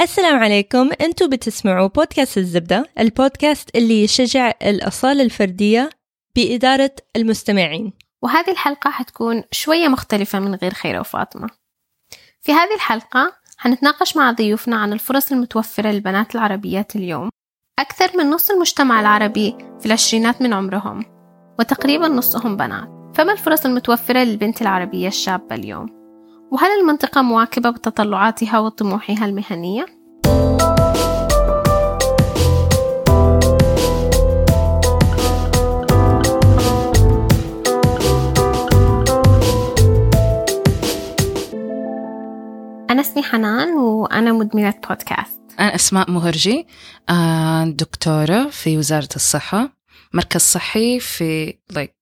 السلام عليكم. أنتم بتسمعوا بودكاست الزبدة البودكاست اللي يشجع الأصالة الفردية بإدارة المستمعين. وهذه الحلقة حتكون شوية مختلفة من غير خيرة وفاطمة. في هذه الحلقة حنتناقش مع ضيوفنا عن الفرص المتوفرة للبنات العربيات اليوم. أكثر من نص المجتمع العربي في العشرينات من عمرهم وتقريبا نصهم بنات. فما الفرص المتوفرة للبنت العربية الشابة اليوم؟ وهل المنطقة مواكبة بتطلعاتها وطموحها المهنية؟ أنا اسمي حنان وأنا مدمنة بودكاست أنا أسماء مهرجي آه، دكتورة في وزارة الصحة مركز صحي في like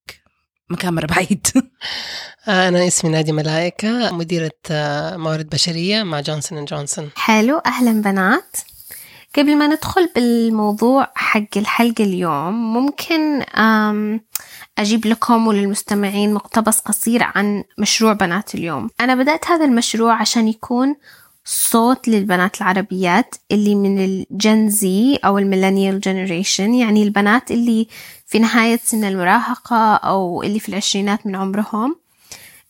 مكان مرة بعيد أنا اسمي نادي ملائكة مديرة آه، موارد بشرية مع Johnson and Johnson. حلو أهلا بنات. قبل ما ندخل بالموضوع حق الحلقة اليوم ممكن أجيب لكم وللمستمعين مقتبس قصير عن مشروع بنات اليوم. أنا بدأت هذا المشروع عشان يكون صوت للبنات العربيات اللي من ال Gen Z أو ال millennial generation يعني البنات اللي في نهاية سن المراهقة أو اللي في العشرينات من عمرهم.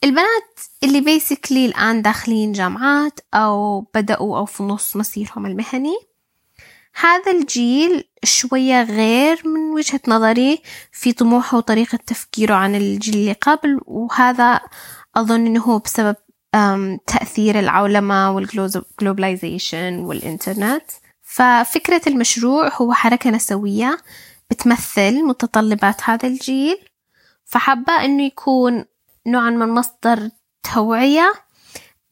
البنات اللي basically الآن داخلين جامعات أو بدأوا أو في نص مسيرهم المهني. هذا الجيل شوية غير من وجهة نظري في طموحه وطريقة تفكيره عن الجيل اللي قبل وهذا أظن أنه هو بسبب تأثير العولمة وال globalization والإنترنت. ففكرة المشروع هو حركة نسوية بتمثل متطلبات هذا الجيل فحابة أنه يكون نوعا من مصدر توعية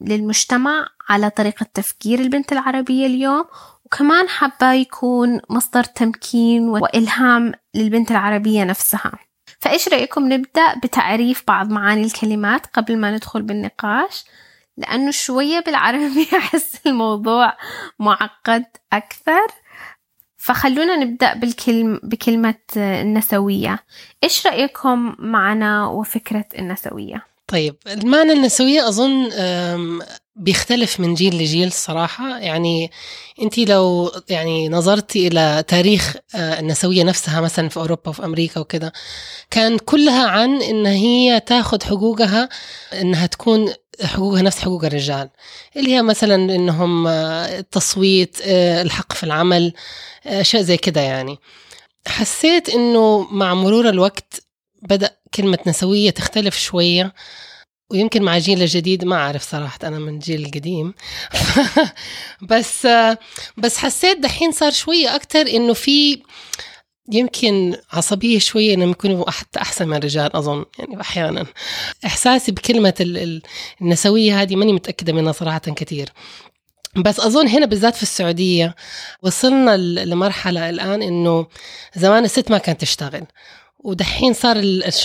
للمجتمع على طريقة تفكير البنت العربية اليوم وكمان حابة يكون مصدر تمكين وإلهام للبنت العربية نفسها. فإيش رأيكم نبدأ بتعريف بعض معاني الكلمات قبل ما ندخل بالنقاش؟ لأنه شوية بالعربي أحس الموضوع معقد أكثر. فخلونا نبدأ بالكلم بكلمة النسوية إيش رأيكم معنا وفكرة النسوية؟ طيب المعنى النسوية أظن بيختلف من جيل لجيل الصراحة يعني أنت لو يعني نظرتي إلى تاريخ آه، النسوية نفسها مثلا في أوروبا وفي أمريكا وكذا كان كلها عن إن هي تاخذ حقوقها إنها تكون حقوقها نفس حقوق الرجال. اللي هي مثلا إنهم آه، التصويت آه، الحق في العمل أشياء زي كده يعني. حسيت إنه مع مرور الوقت بدأ كلمة نسوية تختلف شوية ويمكن مع جيل الجديد ما أعرف صراحة أنا من جيل القديم. بس بس حسيت دحين صار شوية أكتر إنه في يمكن عصبية شوية إنهم يكونوا حتى أحسن من الرجال أظن. يعني أحيانا. إحساسي بكلمة النسوية هذه ماني متأكدة منها صراحة كثير. بس أظن هنا بالذات في السعودية وصلنا لمرحلة الآن إنه زمان الست ما كانت تشتغل. ودحين صار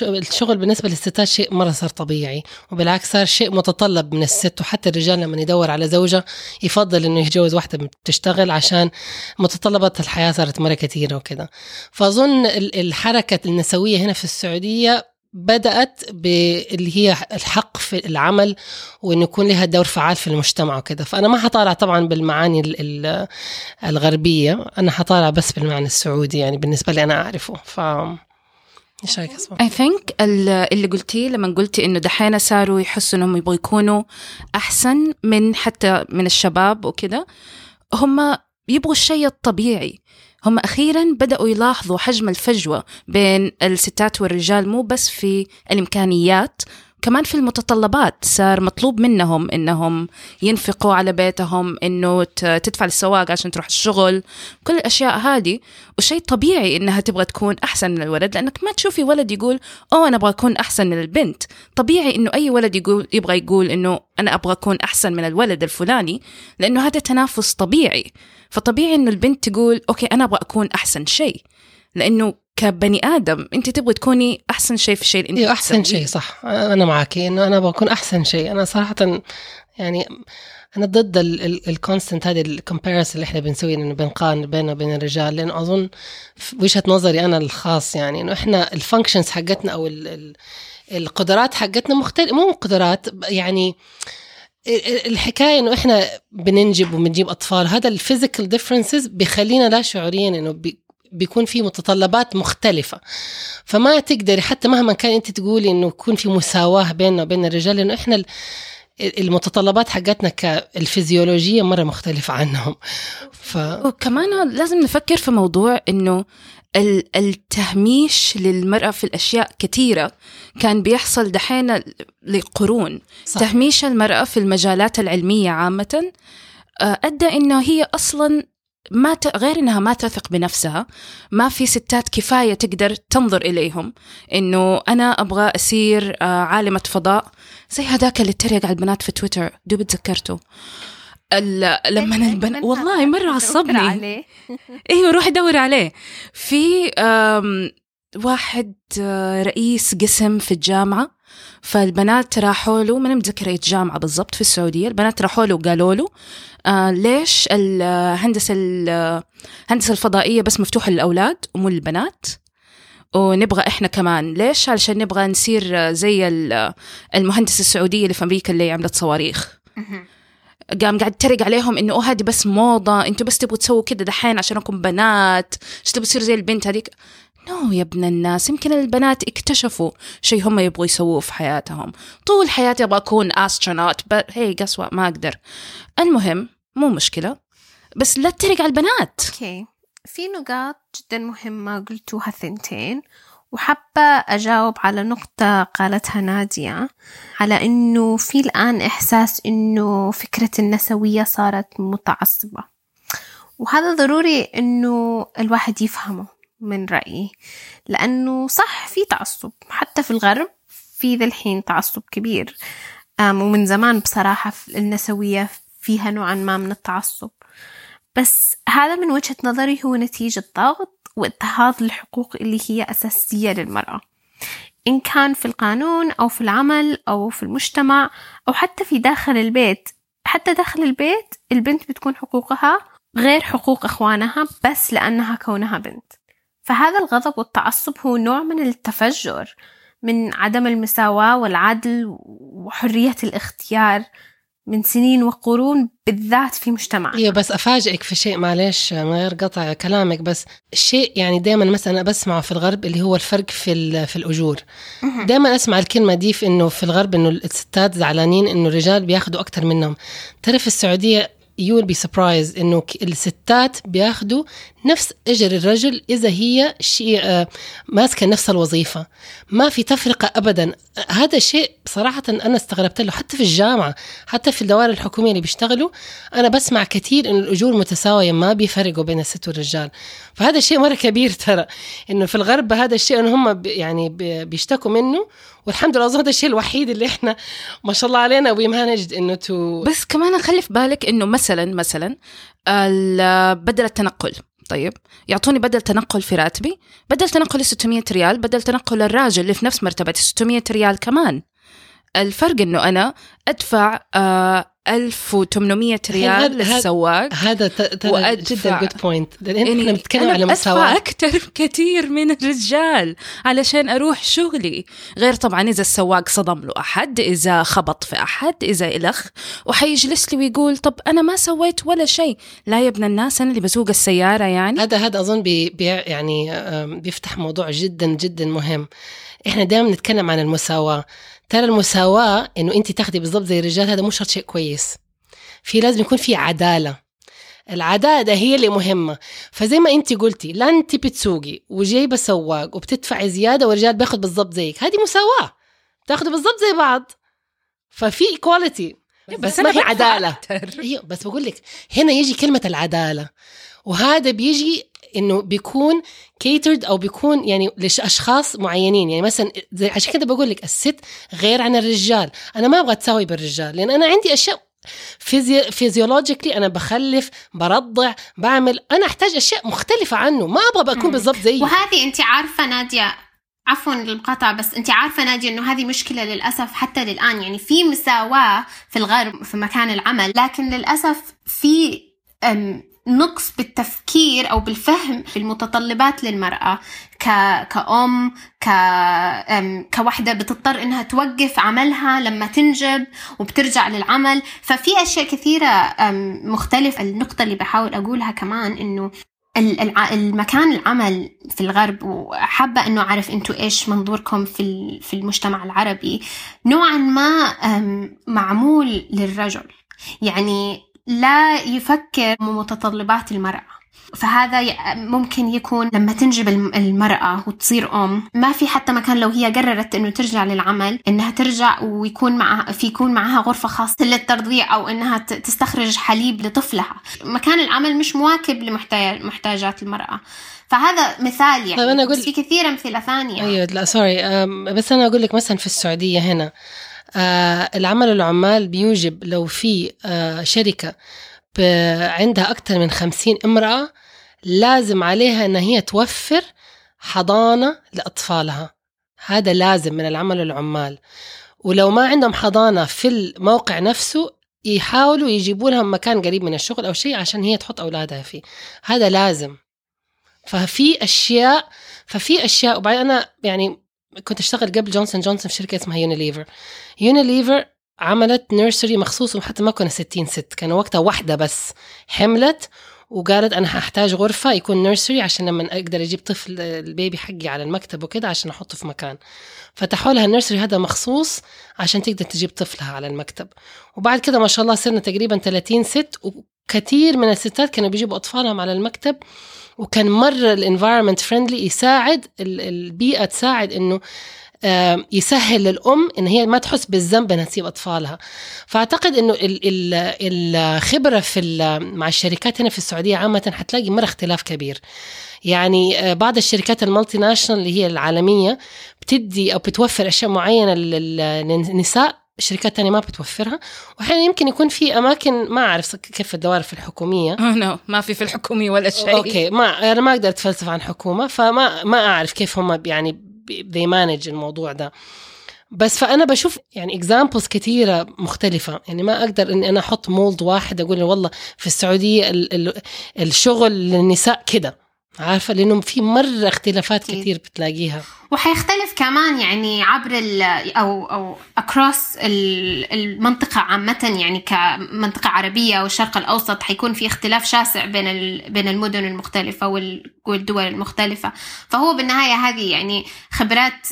الشغل بالنسبة للستات شيء مرة صار طبيعي وبالعكس صار شيء متطلب من الست وحتى الرجال لما يدور على زوجة يفضل إنه يتجوز واحدة بتشتغل عشان متطلبات الحياة صارت مرة كثيرة وكذا. فأظن الحركة النسوية هنا في السعودية بدأت باللي هي الحق في العمل وإنه يكون لها دور فعال في المجتمع وكذا. فأنا ما حطالع طبعا بالمعاني الغربية أنا حطالع بس بالمعنى السعودي يعني بالنسبة لي أنا أعرفه. ف إيش رأيك اسمع؟ اي ثينك اللي قلتيه لما قلتي إنه دحين صاروا يحسوا إنهم يبغوا يكونوا أحسن من حتى من الشباب وكذا هم يبغوا الشيء الطبيعي هم أخيرا بدأوا يلاحظوا حجم الفجوة بين الستات والرجال مو بس في الإمكانيات كمان في المتطلبات صار مطلوب منهم إنهم ينفقوا على بيتهم إنه تدفع للسواق عشان تروح الشغل كل الأشياء هذه. وشيء طبيعي إنها تبغى تكون أحسن من الولد لأنك ما تشوفي ولد يقول أوه أنا أبغى أكون أحسن من البنت. طبيعي إنه أي ولد يقول يبغى يقول إنه أنا أبغى أكون أحسن من الولد الفلاني لأنه هذا تنافس طبيعي. فطبيعي إنه البنت تقول okay أنا أبغى أكون أحسن شيء. لأنه كبني آدم أنت تبغي تكوني أحسن شيء في الشيء اللي أنت أيوه أحسن شيء صح. أنا معك إنه أنا بكون أحسن شيء. أنا صراحة يعني أنا ضد ال constant هذه ال compares اللي إحنا بنسوي إنه بنقارن بيننا وبين الرجال. لأنه أظن وجهة نظري أنا الخاص يعني إنه إحنا ال functions حقتنا أو ال ال القدرات حقتنا مختلفه مو قدرات يعني الحكاية إنه إحنا بننجب وبنجيب أطفال. هذا ال physical differences بيخلينا لا شعوريا إنه بي بيكون في متطلبات مختلفة. فما تقدري حتى مهما كان انت تقولي إنه يكون في مساواة بيننا وبين الرجال لأنه إحنا المتطلبات حقتنا كالفيزيولوجية مرة مختلفة عنهم. ف... وكمان لازم نفكر في موضوع إنه التهميش للمرأة في الأشياء كثيرة كان بيحصل دحين لقرون. صح. تهميش المرأة في المجالات العلمية عامة آه، أدى إنه هي أصلا ما ت... غير إنها ما تثق بنفسها ما في ستات كفاية تقدر تنظر إليهم إنه أنا أبغى اصير آه، عالمة فضاء زي هذاك اللي اتريق على البنات في تويتر دوب تذكرته لما البنات والله مرة عصبني. أيوه روحي دوري عليه. في واحد آه، رئيس قسم في الجامعة فالبنات راحوا له ماني متذكره جامعة بالضبط في السعودية البنات راحوا له وقالوا له آه ليش الهندسة الهندسه الفضائية بس مفتوحة للأولاد ومو للبنات؟ ونبغى إحنا كمان ليش؟ علشان نبغى نصير زي المهندسة السعودية اللي في أمريكا اللي عملت صواريخ. قام قاعد ترق عليهم إنه هذه بس موضة إنتوا بس تبغوا تسووا كده دحين عشانكم بنات إيش تبغوا تصير زي البنت هذيك؟ no يا ابن الناس يمكن البنات اكتشفوا شيء هم يبغوا يسووه في حياتهم. طول حياتي أبغى أكون astronaut هي قسوة ما أقدر. المهم مو مشكلة بس لا تتريق على البنات. okay في نقاط جدا مهمة قلتوها ثنتين وحابة أجاوب على نقطة قالتها نادية على إنه في الآن إحساس إنه فكرة النسوية صارت متعصبة. وهذا ضروري إنه الواحد يفهمه. من رأيي لأنه صح في تعصب حتى في الغرب في ذا الحين تعصب كبير. ومن زمان بصراحة النسوية فيها نوعا ما من التعصب. بس هذا من وجهة نظري هو نتيجة ضغط واضطهاد الحقوق اللي هي أساسية للمرأة. إن كان في القانون أو في العمل أو في المجتمع أو حتى في داخل البيت حتى داخل البيت البنت بتكون حقوقها غير حقوق إخوانها بس لأنها كونها بنت. فهذا الغضب والتعصب هو نوع من التفجر من عدم المساواة والعدل وحرية الاختيار من سنين وقرون بالذات في مجتمعنا أيوه بس أفاجئك في شيء معلش من غير قطع كلامك بس الشيء يعني دائما مثلا بسمعه في الغرب اللي هو الفرق في في الأجور. دائما أسمع الكلمة دي في إنه في الغرب إنه الستات زعلانين إنه الرجال بياخذوا أكثر منهم. ترى في السعوديه will be surprised إنه الستات بياخذوا نفس أجر الرجل إذا هي شيء آه، ماسكة نفس الوظيفة. ما في تفرقة ابدا. هذا الشيء بصراحه أنا استغربت له حتى في الجامعة حتى في الدوائر الحكومية اللي بيشتغلوا أنا بسمع كثير انه الأجور متساوية ما بيفرقوا بين الست والرجال. فهذا الشيء مرة كبير ترى إنه في الغرب هذا الشيء انه هم يعني بيشتكوا منه. والحمد لله اظن هذا الشيء الوحيد اللي إحنا ما شاء الله علينا we managed إنه to بس كمان خلي في بالك إنه مثلا مثلا بدل التنقل. طيب يعطوني بدل تنقل في راتبي بدل تنقل 600 ريال بدل تنقل الراجل اللي في نفس مرتبتي 600 ريال كمان. الفرق إنه أنا أدفع آه 1800 ريال للسواق هذا جدا good point يعني إحنا بنتكلم على مساواة أكثر كثير من الرجال علشان أروح شغلي. غير طبعا إذا السواق صدم له أحد إذا خبط في أحد إذا إلخ وحيجلس لي ويقول طب أنا ما سويت ولا شيء. لا يا ابن الناس أنا اللي بسوق السيارة يعني. هذا هذا أظن بي بي يعني بيفتح موضوع جدا جدا مهم. إحنا دائما نتكلم عن المساواة. ترى المساواة إنه أنت تاخدي بالضبط زي الرجال هذا مش شرط شيء كويس. في لازم يكون في عدالة. العدالة هي اللي مهمة. فزي ما أنت قلتي لا أنت بتسوقي وجايبة سواق وبتدفعي زيادة والرجال بياخد بالضبط زيك. هذه مساواة. تاخدوا بالضبط زي بعض. ففي equality بس, بس ما في عدالة. أيوه بس بقول لك هنا يجي كلمة العدالة. وهذا بيجي إنه بيكون catered أو بيكون يعني لأشخاص معينين. يعني مثلا زي عشان كده بقول لك الست غير عن الرجال. أنا ما أبغى اتساوي بالرجال لأن أنا عندي أشياء فيزي... physiologically أنا بخلف برضع بعمل. أنا أحتاج أشياء مختلفة عنه. ما أبغى بكون بالضبط زيه وهذه انت عارفة نادية عفوا للمقاطعة بس انت عارفة نادية إنه هذه مشكلة للأسف حتى للآن. يعني في مساواة في الغرب في مكان العمل لكن للأسف في نقص بالتفكير أو بالفهم في المتطلبات للمرأة. ك... كأم ك... كوحدة بتضطر إنها توقف عملها لما تنجب وبترجع للعمل. ففي أشياء كثيرة. مختلفة. النقطة اللي بحاول أقولها كمان إنه المكان العمل في الغرب وحابة إنه أعرف أنتوا إيش منظوركم في في المجتمع العربي. نوعا ما معمول للرجل. يعني لا يفكر بمتطلبات المرأة. فهذا ممكن يكون لما تنجب الم- المرأة وتصير أم ما في حتى مكان لو هي قررت إنه ترجع للعمل إنها ترجع ويكون معها في يكون معها غرفة خاصة للترضيع أو إنها تستخرج حليب لطفلها. مكان العمل مش مواكب لمحتاجات المرأة. فهذا مثال يعني. طيب أنا أقول- في كثير أمثلة ثانية. أيوه لا سوري بس أنا أقول لك مثلا في السعودية هنا آه، العمل العمال بيوجب لو في آه، شركة ب- عندها أكثر من خمسين امرأة لازم عليها إن هي توفر حضانة لأطفالها. هذا لازم من العمل العمال. ولو ما عندهم حضانة في الموقع نفسه يحاولوا يجيبوا لهم مكان قريب من الشغل أو شيء عشان هي تحط أولادها فيه. هذا لازم. ففي أشياء ففي أشياء وبعدين أنا يعني كنت أشتغل قبل جونسون جونسون في شركة اسمها يونيليفر يونيليفر عملت nursery مخصوص وحتى ما كنا 60 ست. كان وقتها واحدة بس حملت وقالت أنا هحتاج غرفة يكون nursery عشان لما أقدر أجيب طفل ال baby حقي على المكتب وكده عشان أحطه في مكان. فتحوا لها ال nursery هذا مخصوص عشان تقدر تجيب طفلها على المكتب. وبعد كده ما شاء الله صرنا تقريبا 30 ست وكثير من الستات كانوا بيجيبوا أطفالهم على المكتب. وكان مرة ال environment friendly يساعد ال- البيئة تساعد إنه يسهل للأم إن هي ما تحس بالذنب انها تسيب أطفالها. فأعتقد إنه ال- ال- الخبرة في مع الشركات هنا في السعودية عامة حتلاقي مرة اختلاف كبير. يعني آه، بعض الشركات ال multinational اللي هي العالمية بتدي أو بتوفر أشياء معينة لل- للنساء شركات تانية ما بتوفرها. وأحيانا يمكن يكون في أماكن ما أعرف كيف الدوائر الحكومية. Oh no ما في في الحكومي ولا شيء. okay ما أنا ما أقدر أتفلسف عن حكومة فما ما أعرف كيف هم يعني they manage الموضوع ده. بس فأنا بشوف يعني اكزامبلز كثيره مختلفة. يعني ما أقدر إني أنا أحط مولد واحد أقول والله في السعودية ال ال الشغل للنساء كده. عارفة لأنه في مرة اختلافات أكيد. كثير بتلاقيها وحيختلف كمان يعني عبر ال أو أو اكروس المنطقة عامة يعني كمنطقة عربية والشرق الأوسط حيكون في اختلاف شاسع بين بين المدن المختلفة وال- والدول المختلفة فهو بالنهاية هذه يعني خبرات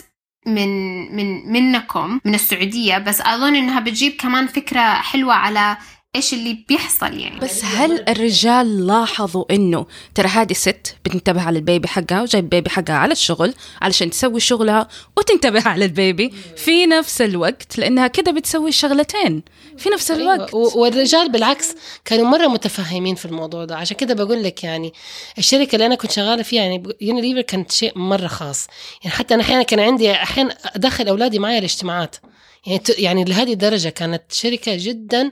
من من منكم من السعودية بس أظن إنها بتجيب كمان فكرة حلوة على إيش اللي بيحصل يعني؟ بس هل الرجال لاحظوا إنه ترى هذه ست بتنتبه على البيبي حقها وجايب البيبي حقها على الشغل علشان تسوي شغلها وتنتبه على البيبي؟ في نفس الوقت لأنها كده بتسوي شغلتين. في نفس الوقت. أيوة. والرجال بالعكس كانوا مرة متفهمين في الموضوع ده. عشان كده بقول لك يعني الشركة اللي أنا كنت شغالة فيها يعني يونيليفر كانت شيء مرة خاص. يعني حتى أنا أحيانا كان عندي أحيانا أدخل أولادي معي الاجتماعات. يعني يعني لهذه الدرجة كانت شركة جدا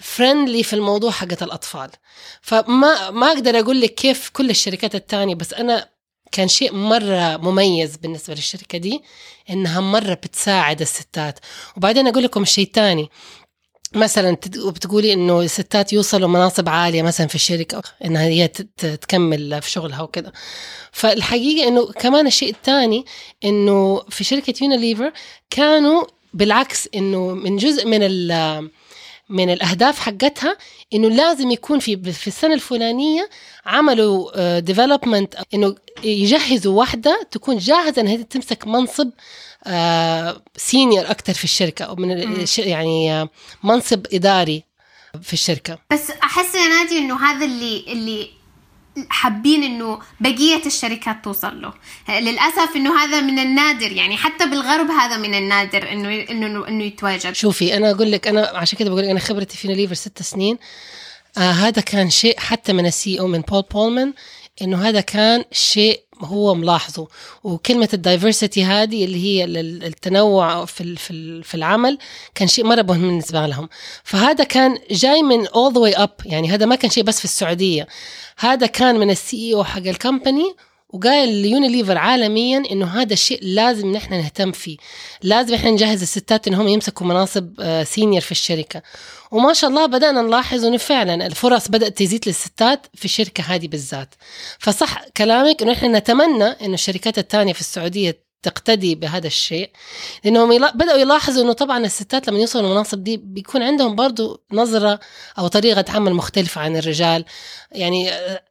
friendly في الموضوع حقت الأطفال. فما ما أقدر أقول لك كيف كل الشركات التانية بس أنا كان شيء مرة مميز بالنسبة للشركة دي إنها مرة بتساعد الستات. وبعدين أقول لكم شيء تاني. مثلا بتقولي إنه الستات يوصلوا مناصب عالية مثلا في الشركة إنها هي تكمل في شغلها وكذا فالحقيقة إنه كمان الشيء الثاني إنه في شركة يونيليفر كانوا بالعكس إنه من جزء من ال من الأهداف حقتها إنه لازم يكون في في السنة الفلانية عملوا development إنه يجهزوا واحدة تكون جاهزة إنها تمسك منصب senior أكثر في الشركة أو من يعني آه، منصب إداري في الشركة. بس أحس يا نادي إنه هذا اللي اللي حابين إنه بقية الشركات توصل له. للأسف إنه هذا من النادر يعني حتى بالغرب هذا من النادر إنه إنه إنه يتواجد. شوفي أنا أقول لك أنا عشان كده بقول لك أنا خبرتي في يونيليفر ست سنين. آه هذا كان شيء حتى من ال CEO من بول بولمان. إنه هذا كان شيء هو ملاحظه. وكلمة ال diversity هذه اللي هي ال- التنوع في في ال- في العمل كان شيء مرة مهم بالنسبة لهم. فهذا كان جاي من all the way up يعني هذا ما كان شيء بس في السعودية. هذا كان من ال CEO حق ال company وقال ليونيليفر عالميا إنه هذا الشيء لازم نحن نهتم فيه. لازم إحنا نجهز الستات إنهم يمسكوا مناصب آه، senior في الشركة. وما شاء الله بدأنا نلاحظ إنه فعلا الفرص بدأت تزيد للستات في الشركة هذه بالذات. فصح كلامك إنه إحنا نتمنى إنه الشركات الثانية في السعودية تقتدي بهذا الشيء. لأنهم يلا بدأوا يلاحظوا إنه طبعا الستات لما يوصلوا المناصب دي بيكون عندهم برضو نظرة أو طريقة عمل مختلفة عن الرجال. يعني آه،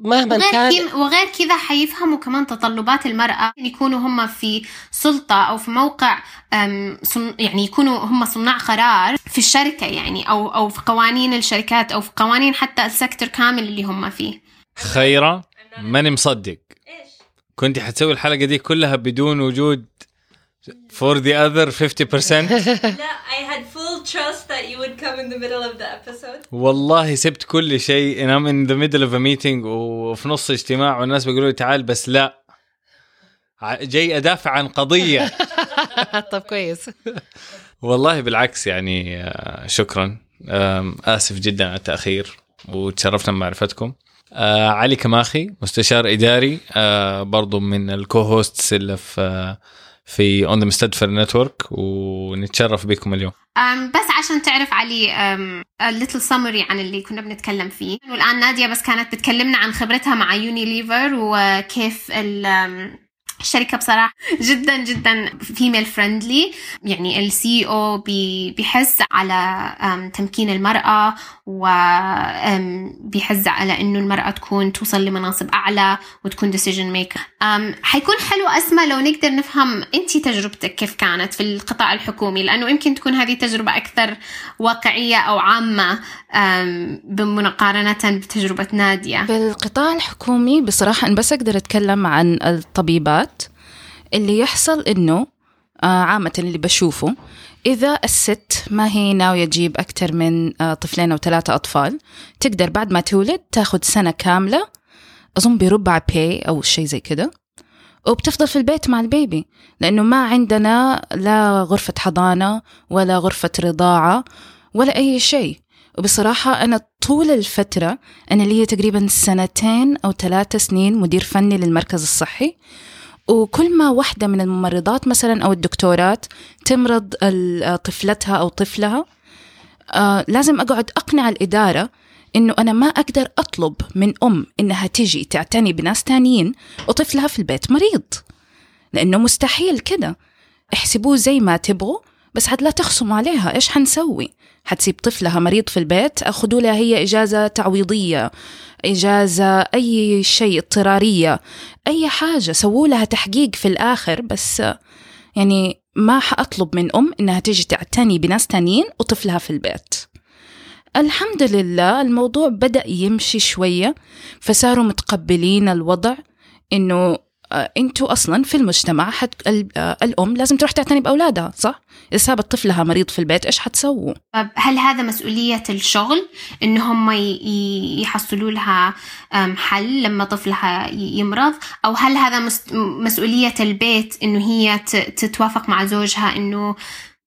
مهما وغير كان كي- وغير كذا حيفهموا كمان تطلبات المرأة. يكونوا هم في سلطة أو في موقع أم، صن يعني يكونوا هم صناع قرار في الشركة يعني أو أو في قوانين الشركات أو في قوانين حتى السكتور كامل اللي هم فيه. خيرة ماني مصدق. كنت حتسوي الحلقة دي كلها بدون وجود for the other 50% لا I had trust that you would come in the middle of the episode? والله سبت كل شيء. And I'm in the middle of a meeting وفي نص اجتماع والناس بيقولوا لي تعال بس لا. جاي أدافع عن قضية. طب كويس. والله بالعكس يعني آه، شكرا. آسف جدا على التأخير وتشرفنا بمعرفتكم. آه، علي كماخي مستشار إداري آه، برضو من الكو هوستس اللي في آه، في اون ذا مستدفر نتورك ونتشرف بكم اليوم. بس عشان تعرف علي little summary عن اللي كنا بنتكلم فيه. والآن نادية بس كانت بتكلمنا عن خبرتها مع يونيليفر وكيف الشركة بصراحة جدا جدا female friendly يعني ال CEO بيحس على تمكين المرأة وبيحث على إنه المرأة تكون توصل لمناصب أعلى وتكون maker. أم، حيكون حلو اسمع لو نقدر نفهم أنت تجربتك كيف كانت في القطاع الحكومي لأنه يمكن تكون هذه تجربة أكثر واقعية أو عامة بمقارنة بتجربة نادية. بالقطاع الحكومي بصراحة أنا بس أقدر أتكلم عن الطبيبات. اللي يحصل إنه آه، عامة اللي بشوفه إذا الست ما هي ناوية تجيب أكثر من آه، طفلين أو ثلاثة أطفال تقدر بعد ما تولد تاخد سنة كاملة أظن بربع باي أو شيء زي كده وبتفضل في البيت مع البيبي لأنه ما عندنا لا غرفة حضانة ولا غرفة رضاعة ولا أي شيء. وبصراحة أنا طول الفترة أنا لي تقريبا سنتين أو ثلاثة سنين مدير فني للمركز الصحي وكل ما واحدة من الممرضات مثلا أو الدكتورات تمرض طفلتها أو طفلها آه لازم أقعد أقنع الإدارة إنه أنا ما أقدر أطلب من أم إنها تجي تعتني بناس تانيين وطفلها في البيت مريض لأنه مستحيل كده. احسبوه زي ما تبغوا بس عاد لا تخصموا عليها. إيش حنسوي؟ حتسيب طفلها مريض في البيت؟ أخذوا لها هي إجازة تعويضية. إجازة أي شيء اضطرارية أي حاجة. سووا لها تحقيق في الآخر بس يعني ما حأطلب من أم إنها تيجي تعتني بناس تانيين وطفلها في البيت. الحمد لله الموضوع بدأ يمشي شوية فصاروا متقبلين الوضع إنه أنتوا أصلا في المجتمع حت... آه، الأم لازم تروح تعتني بأولادها صح؟ إذا سابت طفلها مريض في البيت إيش حتسووا؟ هل هذا مسؤولية الشغل؟ إن هم يحصلوا لها حل لما طفلها يمرض؟ أو هل هذا مس- مسؤولية البيت إنه هي تتوافق مع زوجها إنه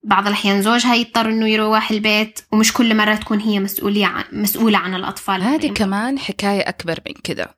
بعض الأحيان زوجها يضطر إنه يروح البيت؟ ومش كل مرة تكون هي مسؤولية عن مسؤولة عن الأطفال. هذه كمان حكاية أكبر من كده.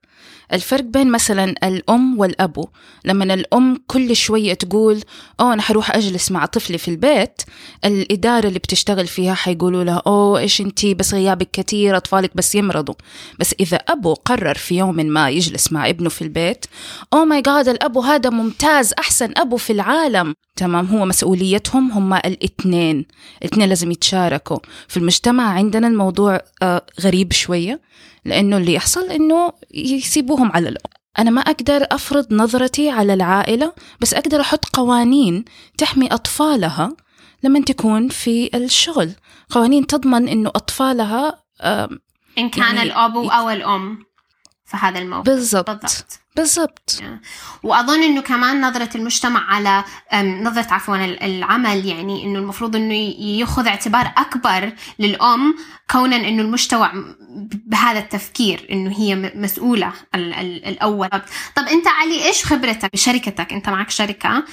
الفرق بين مثلا الأم والأبو لما الأم كل شوية تقول أوه أنا حروح أجلس مع طفلي في البيت. الإدارة اللي بتشتغل فيها حيقولوا لها أوه إيش أنتي بس غيابك كتير أطفالك بس يمرضوا. بس إذا أبو قرر في يوم ما يجلس مع ابنه في البيت أوه ماي جاد الأبو هذا ممتاز أحسن أبو في العالم. تمام هو مسؤوليتهم هم الاثنين. الاثنين لازم يتشاركوا. في المجتمع عندنا الموضوع آه غريب شوية. لأنه اللي يحصل إنه يسيبوهم على الأم أنا ما أقدر أفرض نظرتي على العائلة بس أقدر أحط قوانين تحمي أطفالها لما تكون في الشغل. قوانين تضمن إنه أطفالها إن كان يعني- الأب أو الأم في هذا الموضوع بالضبط. بالضبط. بالضبط. وأظن إنه كمان نظرة المجتمع على نظرة عفوا ال- العمل يعني إنه المفروض إنه ي- ياخذ اعتبار أكبر للأم كونا إنه المجتمع بهذا التفكير إنه هي م- مسؤولة ال- ال- الأول. طب أنت علي إيش خبرتك؟ بشركتك أنت معك شركة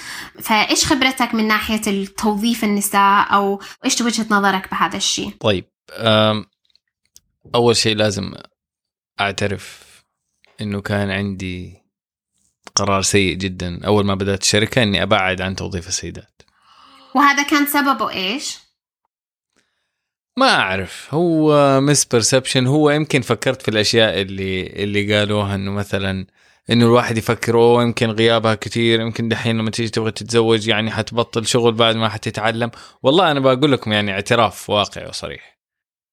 فإيش خبرتك من ناحية التوظيف النساء؟ أو إيش وجهة نظرك بهذا الشيء؟ طيب أول شيء لازم أعترف إنه كان عندي قرار سيء جدا. أول ما بدأت الشركة إني أبعد عن توظيف السيدات. وهذا كان سببه إيش؟ ما أعرف. هو misperception هو يمكن فكرت في الأشياء اللي اللي قالوها إنه مثلا إنه الواحد يفكر أوه يمكن غيابها كثير يمكن دحين لما تيجي تبغى تتزوج يعني حتبطل شغل بعد ما حتتعلم. والله أنا بقول لكم يعني اعتراف واقعي وصريح.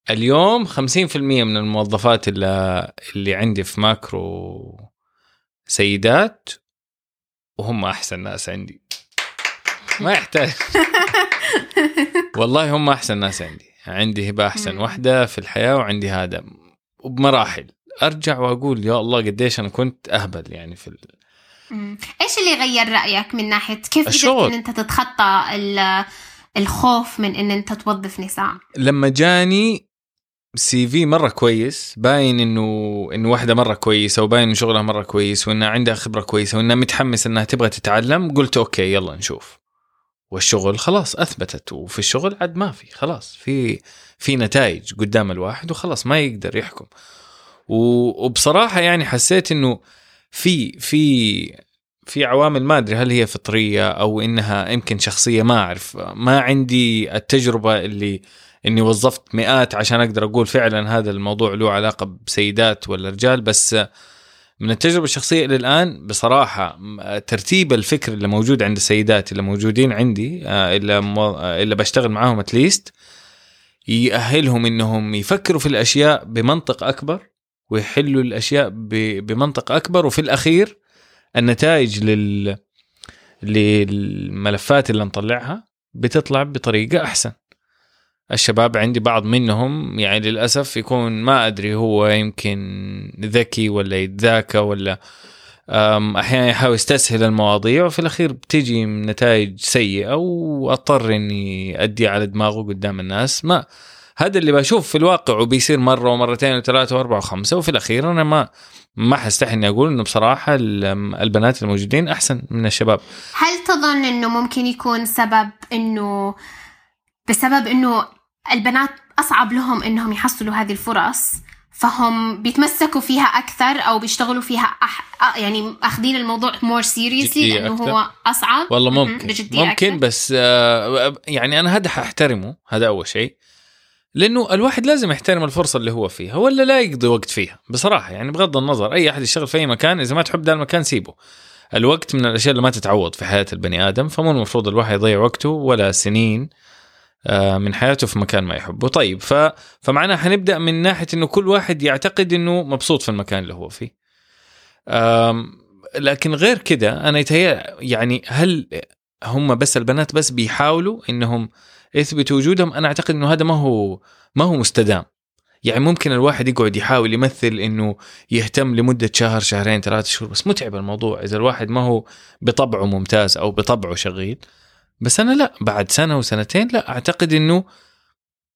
اليوم 50% من الموظفات اللي, اللي عندي في ماكرو سيدات وهم أحسن ناس عندي. ما يحتاج. والله هم أحسن ناس عندي. عندي هبة أحسن. واحدة في الحياة وعندي هذا وبمراحل أرجع وأقول يا الله قديش أنا كنت أهبل يعني في ال... إيش اللي غير رأيك من ناحية كيف قدرت. إن أنت تتخطى ال- الخوف من إن أنت توظف نساء؟ لما جاني CV مرة كويس باين إنه إنه واحدة مرة كويسة وباين إنه شغلها مرة كويس وإنها عندها خبرة كويسة وإنها متحمسه إنها تبغى تتعلم قلت أوكي يلا نشوف. والشغل خلاص أثبتت وفي الشغل عاد ما في خلاص في في نتائج قدام الواحد وخلاص ما يقدر يحكم. وبصراحة يعني حسيت إنه في في في عوامل ما أدري هل هي فطرية أو إنها يمكن شخصية ما أعرف ما عندي التجربة اللي إني وظفت مئات عشان أقدر أقول فعلا هذا الموضوع له علاقة بسيدات ولا رجال بس من التجربة الشخصية إلى الآن بصراحة ترتيب الفكر اللي موجود عند السيدات اللي موجودين عندي آه، اللي آه، اللي بشتغل معاهم اتليست يأهلهم إنهم يفكروا في الأشياء بمنطق أكبر ويحلوا الأشياء بمنطق أكبر وفي الأخير النتائج لل للملفات اللي نطلعها بتطلع بطريقة أحسن. الشباب عندي بعض منهم يعني للأسف يكون ما أدري هو يمكن ذكي ولا يتذاكى ولا أحيانا يحاول يستسهل المواضيع وفي الأخير بتيجي نتائج سيئة وأضطر إني أدي على دماغه قدام الناس. ما هذا اللي بشوف في الواقع وبيصير مرة ومرتين وثلاثة وأربعة وخمسة وفي الأخير أنا ما ما حستحي إني أقول إنه بصراحة ال- البنات الموجودين أحسن من الشباب. هل تظن إنه ممكن يكون سبب إنه بسبب إنه البنات أصعب لهم إنهم يحصلوا هذه الفرص فهم بيتمسكوا فيها أكثر أو بيشتغلوا فيها أح... يعني أخذين الموضوع more seriously أكثر. هو أصعب والله ممكن ممكن أكثر. بس آه، يعني أنا هذا حأحترمه هذا أول شيء لأنه الواحد لازم يحترم الفرصة اللي هو فيها ولا لا يقضي وقت فيها بصراحة يعني بغض النظر أي أحد يشتغل في أي مكان إذا ما تحب ذا المكان سيبه الوقت من الأشياء اللي ما تتعوض في حياة البني آدم فمو المفروض الواحد يضيع وقته ولا سنين من حياته في مكان ما يحبه. طيب ف... فمعناها حنبدأ من ناحية إنه كل واحد يعتقد إنه مبسوط في المكان اللي هو فيه. لكن غير كده أنا يتهيأ يعني هل هم بس البنات بس بيحاولوا إنهم يثبتوا وجودهم؟ أنا أعتقد إنه هذا ما هو ما هو مستدام. يعني ممكن الواحد يقعد يحاول يمثل إنه يهتم لمدة شهر شهرين ثلاثة شهور بس متعب الموضوع. إذا الواحد ما هو بطبعه ممتاز أو بطبعه شغيل بس أنا لا بعد سنة وسنتين لا أعتقد إنه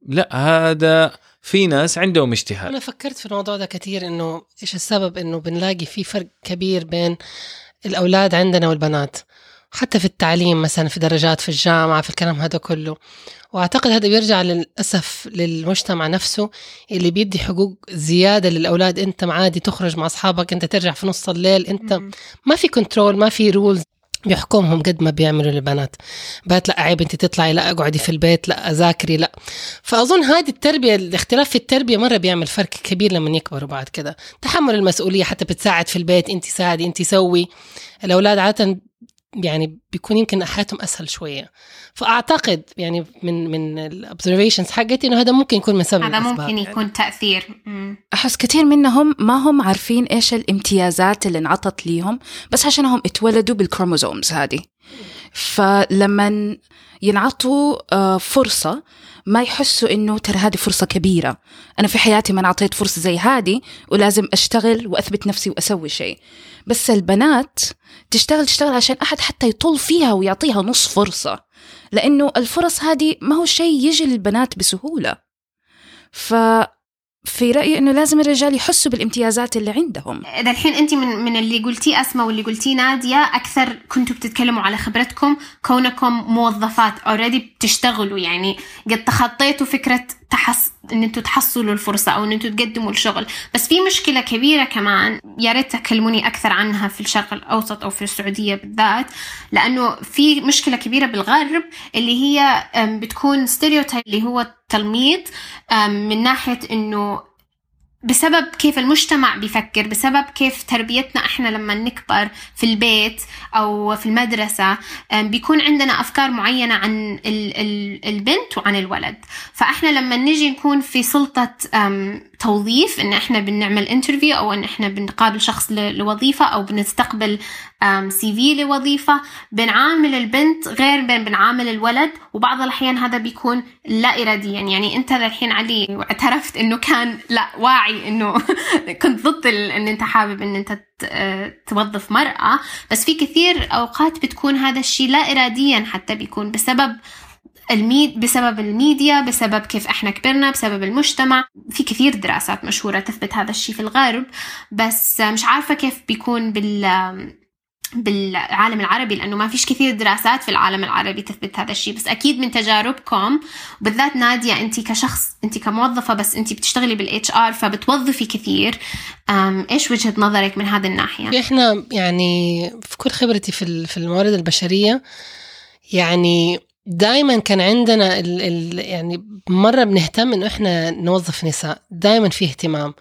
لا هذا في ناس عندهم اجتهاد أنا فكرت في الموضوع ده كثير إنه إيش السبب إنه بنلاقي في فرق كبير بين الأولاد عندنا والبنات حتى في التعليم مثلا في درجات في الجامعة في الكلام هذا كله. وأعتقد هذا بيرجع للأسف للمجتمع نفسه اللي بيدي حقوق زيادة للأولاد. أنت عادي تخرج مع أصحابك أنت ترجع في نص الليل أنت مم. ما في control ما في rules بيحكمهم قد ما بيعملوا للبنات. but لا عيب انت تطلعي لا اقعدي في البيت لا اذاكري لا. فأظن هذه التربية الاختلاف في التربية مرة بيعمل فرق كبير لما يكبروا بعد كده. تحمل المسؤولية حتى بتساعد في البيت انت ساعدي انت سوي. الأولاد عادة يعني بيكون يمكن حياتهم أسهل شوية فأعتقد يعني من من ال observations حقتي إنه هذا ممكن يكون من سبب هذا الأسباب ممكن يعني. يكون تأثير مم. أحس كثير منهم ما هم عارفين إيش الامتيازات اللي انعطت ليهم بس عشانهم اتولدوا بالكروموزومز هذه فلما ينعطوا آه، فرصة ما يحسوا إنه ترى هذه فرصة كبيرة. أنا في حياتي ما انعطيت فرصة زي هذه ولازم أشتغل وأثبت نفسي وأسوي شيء. بس البنات تشتغل تشتغل عشان أحد حتى يطول فيها ويعطيها نص فرصة. لأنه الفرص هذه ما هو شيء يجي للبنات بسهولة. ف في رأيي إنه لازم الرجال يحسوا بالامتيازات اللي عندهم. ده الحين أنت من من اللي قلتيه أسماء واللي قلتيه نادية أكثر كنتوا بتتكلموا على خبرتكم كونكم موظفات اوريدي بتشتغلوا يعني قد تخطيتوا فكرة تحص إن أنتوا تحصلوا الفرصة أو إن أنتوا تقدموا الشغل. بس في مشكلة كبيرة كمان يا ريت تكلموني أكثر عنها في الشرق الأوسط أو في السعودية بالذات لأنه في مشكلة كبيرة بالغرب اللي هي بتكون stereotype اللي هو التنميط من ناحية إنه بسبب كيف المجتمع بيفكر بسبب كيف تربيتنا إحنا لما نكبر في البيت أو في المدرسة بيكون عندنا أفكار معينة عن ال- ال- البنت وعن الولد. فإحنا لما نجي نكون في سلطة توظيف إن إحنا بنعمل interview أو إن إحنا بنقابل شخص لوظيفة أو بنستقبل CV لوظيفة. بنعامل البنت غير من بنعامل الولد وبعض الأحيان هذا بيكون لا اراديا. يعني أنت الحين علي واعترفت إنه كان لا واعي إنه كنت ضد إن أنت حابب إن أنت آه، توظف مرأة. بس في كثير أوقات بتكون هذا الشيء لا اراديا حتى بيكون بسبب الميد بسبب الميديا بسبب كيف إحنا كبرنا بسبب المجتمع. في كثير دراسات مشهورة تثبت هذا الشيء في الغرب بس مش عارفة كيف بيكون بال بالعالم العربي لأنه ما فيش كثير دراسات في العالم العربي تثبت هذا الشيء. بس أكيد من تجاربكم بالذات نادية أنت كشخص أنت كموظفة بس أنت بتشتغلي بال HR فبتوظفي كثير. إيش وجهة نظرك من هذه الناحية؟ إحنا يعني في كل خبرتي في في الموارد البشرية يعني دائما كان عندنا ال ال يعني مرة بنهتم إنه إحنا نوظف نساء دائما في اهتمام.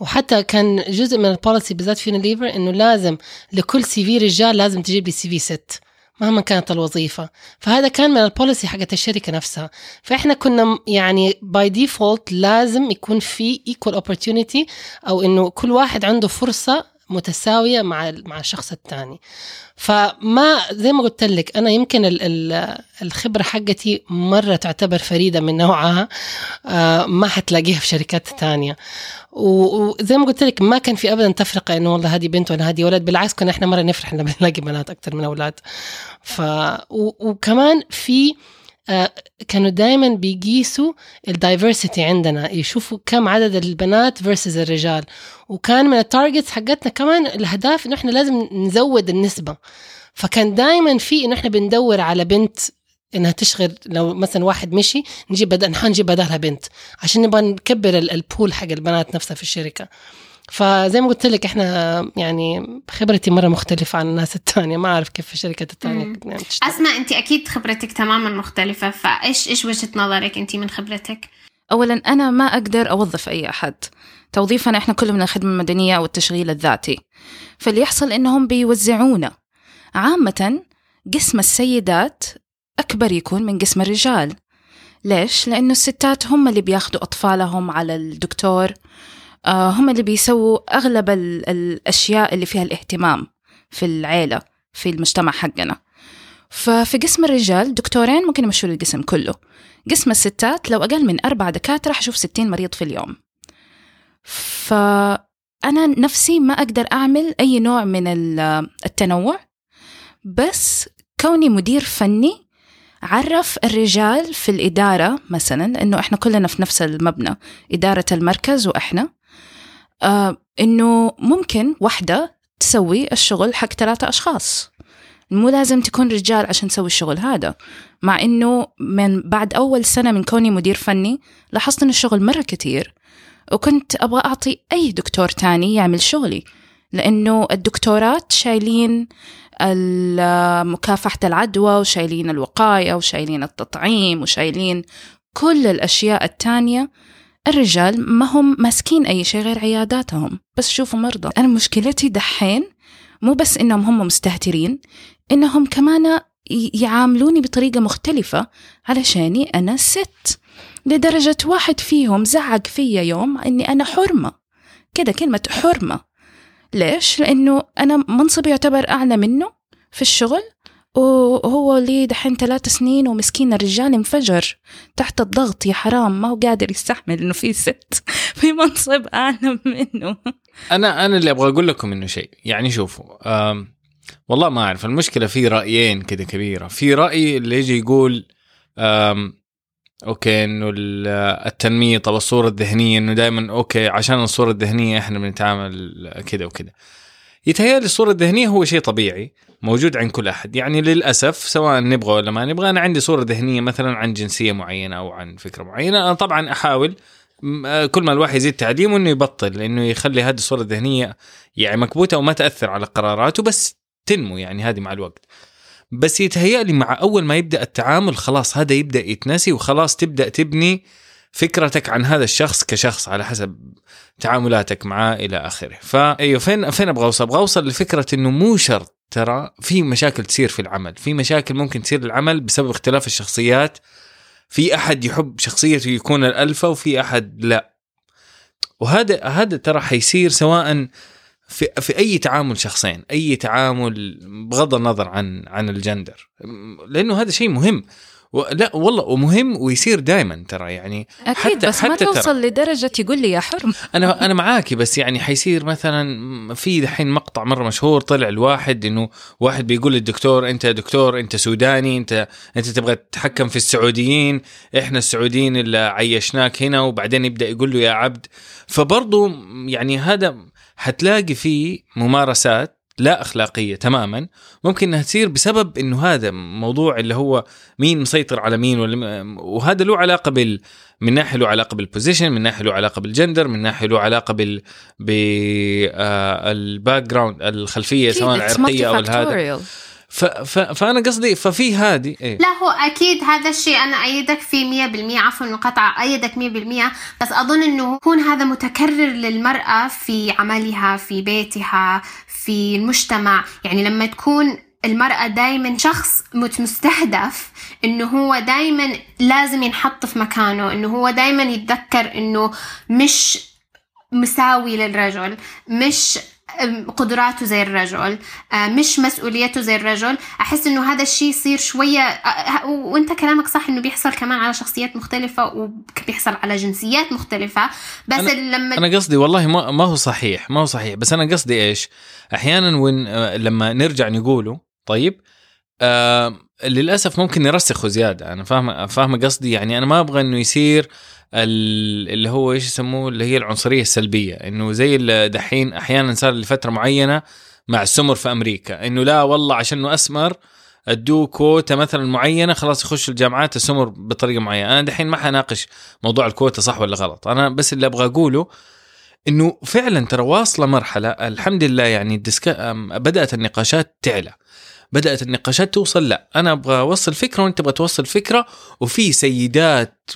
وحتى كان جزء من ال policy بالذات في Lever إنه لازم لكل CV رجال لازم تجيب لي CV ست مهما كانت الوظيفة. فهذا كان من ال policy حقت الشركة نفسها. فإحنا كنا يعني by default لازم يكون في equal opportunity أو إنه كل واحد عنده فرصة متساوية مع مع الشخص الثاني فما زي ما قلت لك أنا يمكن ال ال الخبرة حقتي مرة تعتبر فريدة من نوعها آه ما حتلاقيها في شركات تانية. و- وزي ما قلت لك ما كان في ابدا تفرقة إنه والله هذه بنت ولا هذه ولد. بالعكس كنا إحنا مرة نفرح لما نلاقي بنات أكثر من أولاد. ف وكمان في كانوا دائما بيقيسوا ال diversity عندنا يشوفوا كم عدد البنات versus الرجال. وكان من ال targets حقتنا كمان الأهداف إنه إحنا لازم نزود النسبة. فكان دائما في إنه إحنا بندور على بنت إنها تشغل لو مثلا واحد مشي نجيب بدل نجيب بدلها بنت عشان نبغى نكبر ال- البول حق البنات نفسها في الشركة. فزي ما قلت لك إحنا يعني خبرتي مرة مختلفة عن الناس الثانية ما أعرف كيف في الشركات الثانية. يعني. أسماء أنت أكيد خبرتك تماما مختلفة. فإيش إيش وجهة نظرك أنت من خبرتك؟ اولا أنا ما أقدر أوظف أي أحد. توظيفنا إحنا كله من الخدمة المدنية أو التشغيل الذاتي. فاللي يحصل إنهم بيوزعونا. عامة قسم السيدات أكبر يكون من قسم الرجال. ليش؟ لأنه الستات هم اللي بياخذوا أطفالهم على الدكتور. هم اللي بيسووا أغلب ال- الأشياء اللي فيها الاهتمام في العيلة في المجتمع حقنا. ففي قسم الرجال دكتورين ممكن يمشوا القسم كله. قسم الستات لو أقل من أربع دكاترة حشوف ستين مريض في اليوم. فأنا نفسي ما أقدر أعمل أي نوع من ال- التنوع بس كوني مدير فني عرف الرجال في الإدارة مثلا إنه إحنا كلنا في نفس المبنى إدارة المركز وإحنا. آه إنه ممكن واحدة تسوي الشغل حق ثلاثة أشخاص. مو لازم تكون رجال عشان تسوي الشغل هذا. مع إنه من بعد أول سنة من كوني مدير فني لاحظت إن الشغل مرة كتير وكنت أبغى أعطي أي دكتور تاني يعمل شغلي لأنه الدكتورات شايلين مكافحه العدوى وشايلين الوقاية وشايلين التطعيم وشايلين كل الأشياء التانية الرجال ما هم ماسكين أي شيء غير عياداتهم. بس شوفوا مرضى. أنا مشكلتي دحين مو بس إنهم هم مستهترين إنهم كمان يعاملوني بطريقة مختلفة علشاني أنا ست. لدرجة واحد فيهم زعق فيا يوم إني أنا حرمة. كده كلمة حرمة. ليش؟ لأنه أنا منصبي يعتبر أعلى منه في الشغل. وهو لي دحين ثلاث سنين ومسكين الرجال انفجر تحت الضغط. يا حرام ما هو قادر يستحمل إنه في ست في منصب اعلى منه. أنا أنا اللي أبغى أقول لكم إنه شيء. يعني شوفوا والله ما أعرف المشكلة في رأيين كده كبيرة. في رأي اللي يجي يقول okay إنه ال- التنميط أو الصورة الذهنية إنه دائما okay عشان الصورة الذهنية إحنا بنتعامل كده وكده. يتهيألي الصورة الذهنية هو شيء طبيعي. موجود عند كل أحد. يعني للأسف سواء نبغى ولا ما نبغى أنا عندي صورة ذهنية مثلا عن جنسية معينة أو عن فكرة معينة أنا طبعا أحاول م- آه، كل ما الواحد يزيد تعليمه إنه يبطل انه يخلي هذه الصورة الذهنية يعني مكبوتة وما تأثر على قراراته بس تنمو يعني هذه مع الوقت. بس يتهيأ لي مع أول ما يبدأ التعامل خلاص هذا يبدأ يتنسي وخلاص تبدأ تبني فكرتك عن هذا الشخص كشخص على حسب تعاملاتك معاه إلى آخره. فايوه فين فين أبغى أوصل؟ أبغى أوصل لفكرة إنه مو شرط ترى في مشاكل تصير في العمل في مشاكل ممكن تصير العمل بسبب اختلاف الشخصيات. في أحد يحب شخصيته يكون الالفا وفي أحد لا. وهذا هذا ترى حيصير سواء في في أي تعامل شخصين أي تعامل بغض النظر عن عن الجندر. لأنه هذا شيء مهم. و- لا والله ومهم ويصير دائما ترى يعني أكيد حتى- بس ما حتى ترى. توصل لدرجة يقول لي يا حرم. أنا أنا معاكي بس يعني حيصير مثلا في دحين مقطع مرة مشهور طلع الواحد إنه واحد بيقول للدكتور أنت دكتور أنت سوداني أنت أنت تبغى تتحكم في السعوديين إحنا السعوديين اللي عيشناك هنا. وبعدين يبدأ يقول له يا عبد. فبرضه يعني هذا حتلاقي فيه ممارسات لا أخلاقية تماما ممكن إنها تصير بسبب إنه هذا موضوع اللي هو مين مسيطر على مين ولا وهذا له علاقة بال من ناحية له علاقة بال position من ناحية له علاقة بالجندر من ناحية له علاقة بال بال background الخلفية سواء العرقية أو هذا ف... ف... فأنا قصدي ففي هذه إيه؟ لا هو أكيد هذا الشيء أنا أيدك فيه مية بالمية عفوا المقاطعة أيدك مية بالمية بس أظن أنه يكون هذا متكرر للمرأة في عملها في بيتها في المجتمع. يعني لما تكون المرأة دايما شخص مستهدف إنه هو دايما لازم ينحط في مكانه إنه هو دايما يتذكر إنه مش مساوي للرجل مش قدراته زي الرجل. آه، مش مسؤوليته زي الرجل. أحس إنه هذا الشيء يصير شوية آه، آه، وأنت كلامك صح إنه بيحصل كمان على شخصيات مختلفة وبيحصل على جنسيات مختلفة. بس أنا- لما أنا قصدي والله ما, ما هو صحيح ما هو صحيح. بس أنا قصدي إيش؟ أحيانا وين آه، لما نرجع نقوله طيب آه للأسف ممكن نرسخه زيادة. أنا فاهم فاهم قصدي؟ يعني أنا ما أبغى إنه يصير ال- اللي هو إيش يسموه اللي هي العنصرية السلبية. إنه زي دحين أحيانا صار لفترة معينة مع السمر في أمريكا. إنه لا والله عشان إنه أسمر أدوه كوتا مثلا معينة خلاص يخش الجامعات السمر بطريقة معينة. أنا دحين ما حناقش موضوع الكوتا صح ولا غلط. أنا بس اللي أبغى أقوله إنه فعلا ترى واصلة مرحلة الحمد لله يعني الدسكا أم، بدأت النقاشات تعلى. بدأت النقاشات توصل لا. أنا أبغى أوصل فكرة وأنت تبغى توصل فكرة وفي سيدات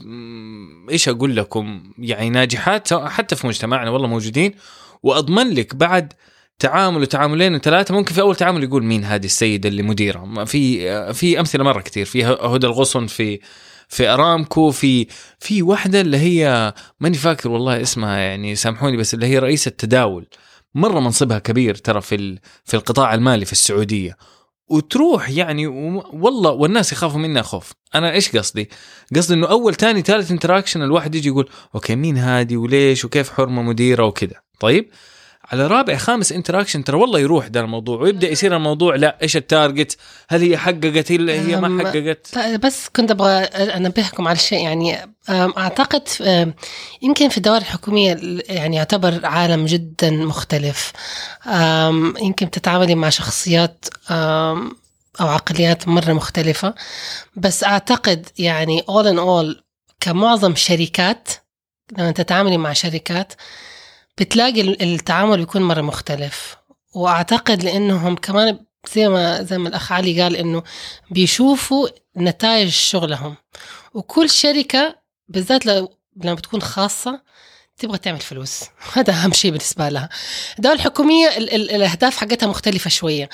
إيش أقول لكم يعني ناجحات حتى في مجتمعنا والله موجودين. وأضمن لك بعد تعامل وتعاملين وثلاثة ممكن في أول تعامل يقول مين هذه السيدة اللي مديرة. في في أمثلة مرة كثير في هدى الغصن في في أرامكو في في واحدة اللي هي ماني فاكر والله اسمها يعني سامحوني بس اللي هي رئيسة تداول مرة منصبها كبير ترى في في القطاع المالي في السعودية. وتروح يعني والله والناس يخافوا منها خوف أنا إيش قصدي؟ قصدي إنه أول تاني ثالث interaction الواحد يجي يقول okay مين هذه وليش وكيف حرمة مديرة وكذا طيب؟ على رابع خامس interaction ترى والله يروح ده الموضوع ويبدأ يصير الموضوع لا إيش ال target هل هي حققت؟ هي هي ما حققت؟ بس كنت أبغى أنبهكم على شيء يعني أعتقد يمكن في الدوائر الحكوميه ال- يعني يعتبر عالم جدا مختلف. يمكن تتعاملي مع شخصيات أو عقليات مرة مختلفة. بس أعتقد يعني all in all كمعظم شركات لما تتعاملي مع شركات بتلاقي ال- التعامل بيكون مرة مختلف. وأعتقد لأنهم كمان زي ما زي ما الأخ علي قال إنه بيشوفوا نتائج شغلهم. وكل شركة بالذات لو لما بتكون خاصة تبغى تعمل فلوس. هذا أهم شيء بالنسبة لها. الدولة الحكومية ال- ال- الأهداف حقتها مختلفة شوية.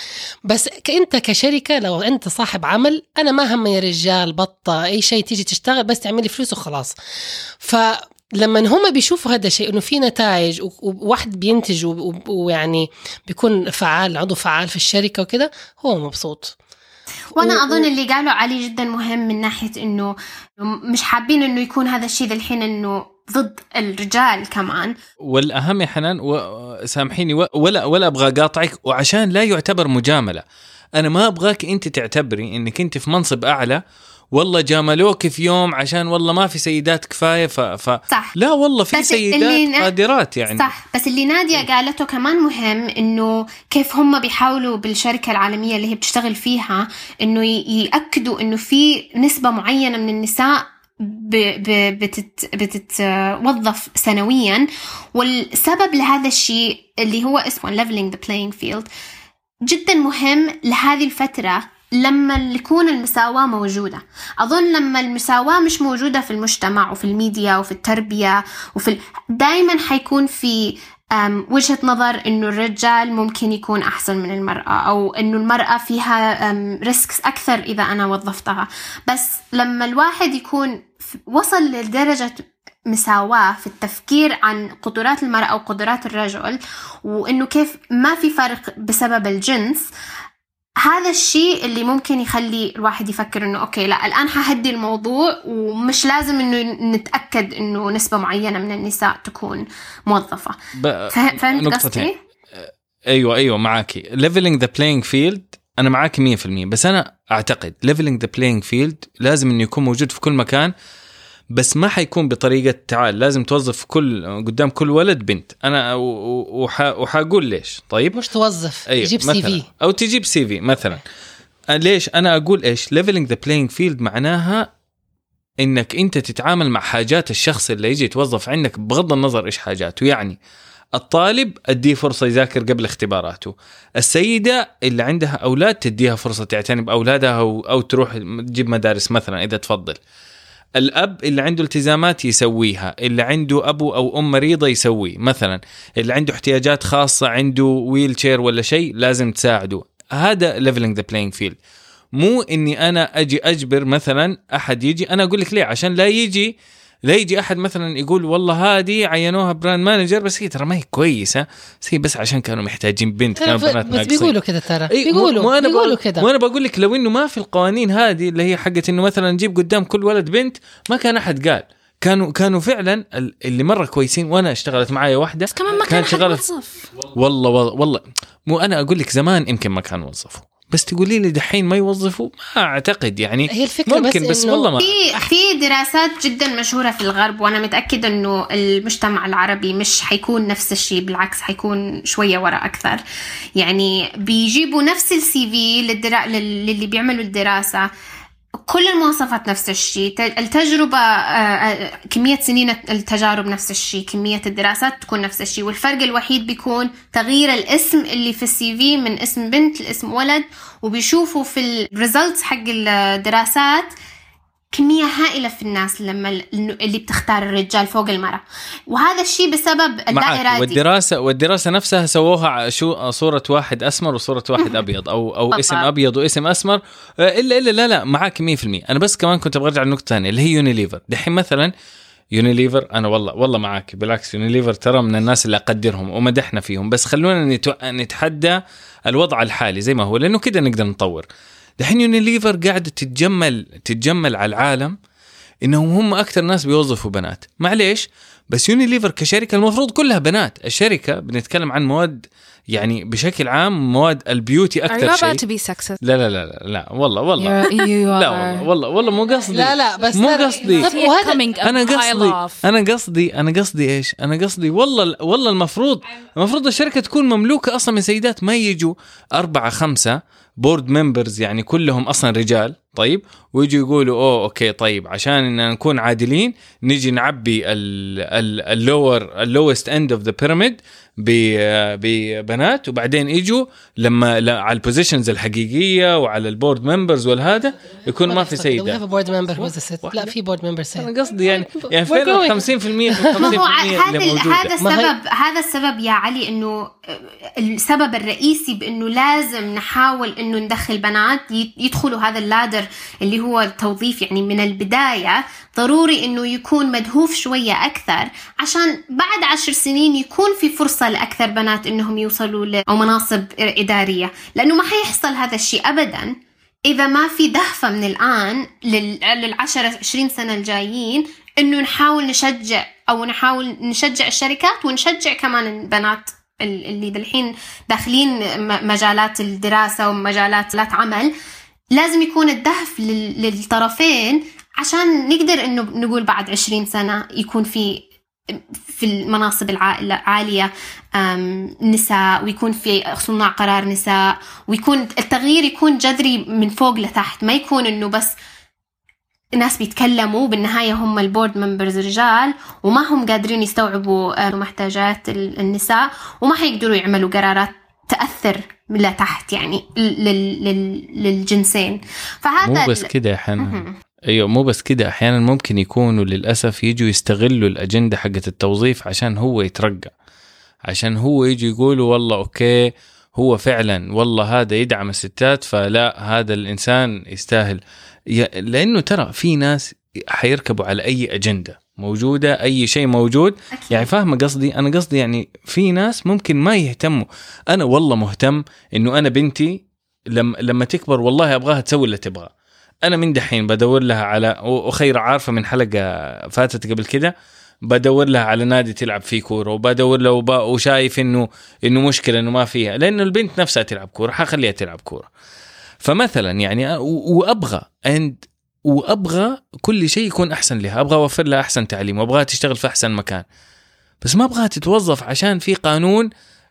بس أنت كشركة لو أنت صاحب عمل أنا ما همني رجال بطة أي شيء تيجي تشتغل بس تعملي فلوس وخلاص. فلما هم بيشوفوا هذا الشيء إنه في نتائج وواحد بينتج ويعني بيكون فعال عضو فعال في الشركة وكده هو مبسوط. وأنا و- أظن اللي قاله علي جدا مهم من ناحية إنه مش حابين إنه يكون هذا الشيء الحين إنه ضد الرجال كمان. والأهم يا حنان و- سامحيني و- ولا ولا أبغى أقاطعك وعشان لا يعتبر مجاملة أنا ما أبغاك أنت تعتبري إنك أنت في منصب أعلى والله جاملوك في يوم عشان والله ما في سيدات كفاية ف, ف... صح. لا والله في سيدات قادرات يعني. صح. بس اللي نادية قالته كمان مهم إنه كيف هم بيحاولوا بالشركة العالمية اللي هي بتشتغل فيها إنه ي- يأكدوا إنه في نسبة معينة من النساء بتت بتتوظف سنويا. والسبب لهذا الشيء اللي هو اسمه leveling the playing field جدا مهم لهذه الفترة لما يكون المساواة موجودة. أظن لما المساواة مش موجودة في المجتمع وفي الميديا وفي التربية وفي ال... دايما حيكون في وجهة نظر إنه الرجال ممكن يكون أحسن من المرأة أو إنه المرأة فيها risks أكثر إذا أنا وظفتها. بس لما الواحد يكون وصل لدرجة مساواة في التفكير عن قدرات المرأة وقدرات الرجل وإنه كيف ما في فرق بسبب الجنس هذا الشيء اللي ممكن يخلي الواحد يفكر إنه okay لا الآن حهدي الموضوع ومش لازم إنه نتأكد إنه نسبة معينة من النساء تكون موظفة ب... فه- فهمت. قصدي؟ أيوه أيوه معاكي leveling the playing field أنا معاكي 100% بس أنا أعتقد leveling the playing field لازم إنه يكون موجود في كل مكان بس ما حيكون بطريقة تعال لازم توظف كل قدام كل ولد بنت. أنا. وحاقول ليش؟ طيب؟ مش توظف؟ أيوه تجيب CV أو تجيب CV مثلا. ليش؟ أنا أقول إيش؟ leveling the playing field معناها إنك أنت تتعامل مع حاجات الشخص اللي يجي يتوظف عندك بغض النظر إيش حاجاته. يعني الطالب أديه فرصة يذاكر قبل اختباراته. السيدة اللي عندها أولاد تديها فرصة تعتني بأولادها أو, أو تروح تجيب مدارس مثلا إذا تفضل. الأب اللي عنده التزامات يسويها اللي عنده أبو أو أم مريضة يسويه. مثلا اللي عنده احتياجات خاصة عنده wheelchair ولا شيء لازم تساعده. هذا leveling the playing field مو إني أنا أجي أجبر مثلا أحد يجي أنا أقول لك ليه؟ عشان لا يجي لا يجي أحد مثلا يقول والله هذه عينوها brand manager بس هي ترى ما هي كويسة. بس هي بس عشان كانوا محتاجين بنت كانوا بنات بس ناقصين. بيقولوا كده ترى. بيقولوا مو أنا بيقولوا بقول- كده وأنا بقول لك لو إنه ما في القوانين هذه اللي هي حقت إنه مثلا نجيب قدام كل ولد بنت ما كان أحد قال. كانوا كانوا فعلا ال- اللي مرة كويسين وأنا اشتغلت معايا واحدة بس كمان ما كان كان موظف. والله والله, والله. مو أنا أقول لك زمان يمكن ما كانوا وظفوا بس تقولي لي دحين ما يوظفوا؟ ما أعتقد يعني هي الفكرة ممكن بس, بس والله ما في في دراسات جدا مشهورة في الغرب وأنا متأكدة إنه المجتمع العربي مش حيكون نفس الشيء بالعكس حيكون شوية ورا أكثر. يعني بيجيبوا نفس السي في للدرا... لل- للي بيعملوا الدراسة. كل المواصفات نفس الشيء. التجربة آه، آه، كمية سنين التجارب نفس الشيء كمية الدراسات تكون نفس الشيء. والفرق الوحيد بيكون تغيير الاسم اللي في السي في من اسم بنت لاسم ولد وبيشوفوا في ال results حق الدراسات كمية هائلة في الناس لما ال- اللي بتختار الرجال فوق المرأة. وهذا الشيء بسبب اللا إرادي والدراسه والدراسة نفسها سووها شو صورة واحد أسمر وصورة واحد أبيض أو أو بالضبط. اسم أبيض واسم أسمر. آه، الا الا لا لا معاك 100% أنا بس كمان كنت أبغى أرجع لنقطة ثانية اللي هي يونيليفر دحين مثلا يونيليفر أنا والله والله معاك. بالعكس يونيليفر ترى من الناس اللي أقدرهم ومدحنا فيهم. بس خلونا. نتحدى الوضع الحالي زي ما هو لأنه كده نقدر نطور. دحين يونيليفر قاعدة تتجمل تتجمل على العالم إنهم هم أكثر ناس بيوظفوا بنات. معليش؟ بس يونيليفر كشركة المفروض كلها بنات. الشركة بنتكلم عن مواد يعني بشكل عام مواد ال beauty Are you أكثر شيء about to be sexist? لا لا لا لا, لا والله والله. You're- you لا والله والله والله مو قصدي. لا لا بس مو قصدي. أنا قصدي. أنا قصدي أنا قصدي إيش؟ أنا قصدي والله والله المفروض المفروض الشركة تكون مملوكة أصلا من سيدات. ما يجوا أربعة خمسة board members يعني كلهم أصلا رجال. طيب ويجوا يقولوا أوه okay طيب عشان إن نكون عادلين نجي نعبي ال lower ال lowest end of the pyramid ببنات وبعدين يجوا لما على ال positions الحقيقية وعلى ال board members والهذا يكون ما في سيدات board member ست لا في board member سيد أنا قصدي يعني يعني فين ال going. 50% من 50% ما هو ع- هذا هذا السبب هذا السبب يا علي إنه السبب الرئيسي بإنه لازم نحاول إنه ندخل بنات ي- يدخلوا هذا اللادر اللي هو التوظيف يعني من البداية. ضروري إنه يكون مدهوف شوية أكثر عشان بعد عشر سنين يكون في فرصة لاكثر بنات إنهم يوصلوا أو مناصب إدارية. لأنه ما حيحصل هذا الشيء ابدا إذا ما في دهفة من الآن لل- للعشرة عشرين سنة الجايين إنه نحاول نشجع أو نحاول نشجع الشركات ونشجع كمان البنات ال- اللي بالحين داخلين مجالات الدراسة ومجالات عمل لازم يكون الدهف لل- للطرفين عشان نقدر إنه نقول بعد عشرين سنة يكون في في المناصب العا- العالية نساء ويكون في صناع قرار نساء ويكون التغيير يكون جذري من فوق لتحت. ما يكون إنه بس ناس بيتكلموا بالنهاية هم ال board members رجال وما هم قادرين يستوعبوا آه، محتاجات ال- النساء وما حيقدروا يعملوا قرارات تأثر من لتحت يعني لل- لل- للجنسين. فهذا مو بس كده مهم. أيوه مو بس كده أحيانا ممكن يكونوا للأسف يجوا يستغلوا الأجندة حقت التوظيف عشان هو يترقى عشان هو يجي يقولوا والله okay هو فعلا والله هذا يدعم الستات فلا هذا الإنسان يستاهل. لأنه ترى في ناس حيركبوا على أي أجندة موجودة أي شيء موجود. أكيد. يعني فاهمة قصدي؟ أنا قصدي يعني في ناس ممكن ما يهتموا. أنا والله مهتم إنه أنا بنتي لما لما تكبر والله أبغاها تسوي اللي تبغاه. أنا من دحين بدور لها على وخير عارفة من حلقة فاتت قبل كده بدور لها على نادي تلعب فيه كورة وبدور لها وب... وشايف إنه إنه مشكلة إنه ما فيها لأنه البنت نفسها تلعب كورة حخليها تلعب كورة فمثلا يعني. وأبغى عند وأبغى كل شيء يكون أحسن لها أبغى أوفر لها أحسن تعليم وأبغاها تشتغل في أحسن مكان بس ما أبغاها تتوظف عشان في قانون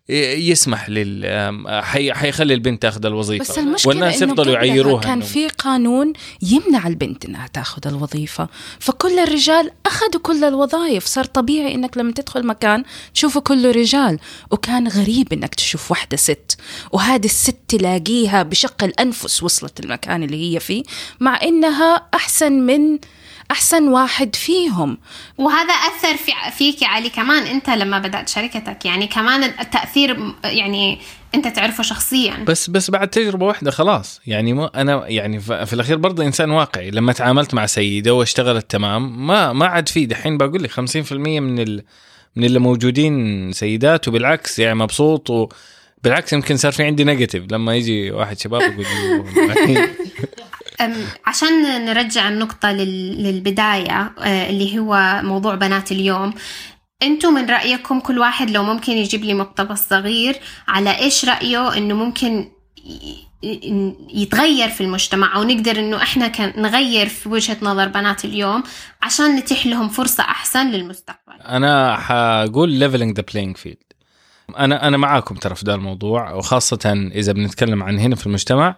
يسمح لل حي... حيخلي البنت تاخذ الوظيفة. بس المشكلة والناس يفضلوا يعيروها كان في قانون يمنع البنت إنها تاخذ الوظيفة. فكل الرجال أخذوا كل الوظائف. صار طبيعي إنك لما تدخل مكان تشوفه كله رجال. وكان غريب إنك تشوف واحدة ست. وهذه الست تلاقيها بشق الأنفس وصلت المكان اللي هي فيه مع إنها أحسن من أحسن واحد فيهم. وهذا أثر في فيك علي كمان أنت لما بدأت شركتك يعني كمان التأثير م- يعني أنت تعرفه شخصيا. بس بس بعد تجربة واحدة خلاص. يعني ما أنا يعني في الأخير برضه إنسان واقعي. لما تعاملت مع سيدة واشتغلت تمام ما ما عاد في. دحين بقول لك 50% من ال من اللي موجودين سيدات وبالعكس يعني مبسوط و بالعكس يمكن صار في عندي نيجاتيف لما يجي واحد شباب يقول عشان نرجع النقطة لل- للبداية آه، اللي هو موضوع بنات اليوم. أنتوا من رأيكم كل واحد لو ممكن يجيب لي مقتبس صغير على إيش رأيه إنه ممكن يتغير في المجتمع؟ أو نقدر إنه إحنا نغير في وجهة نظر بنات اليوم عشان نتيح لهم فرصة أحسن للمستقبل. أنا حقول leveling the playing field أنا أنا معاكم ترى في ده الموضوع وخاصة إذا بنتكلم عن هنا في المجتمع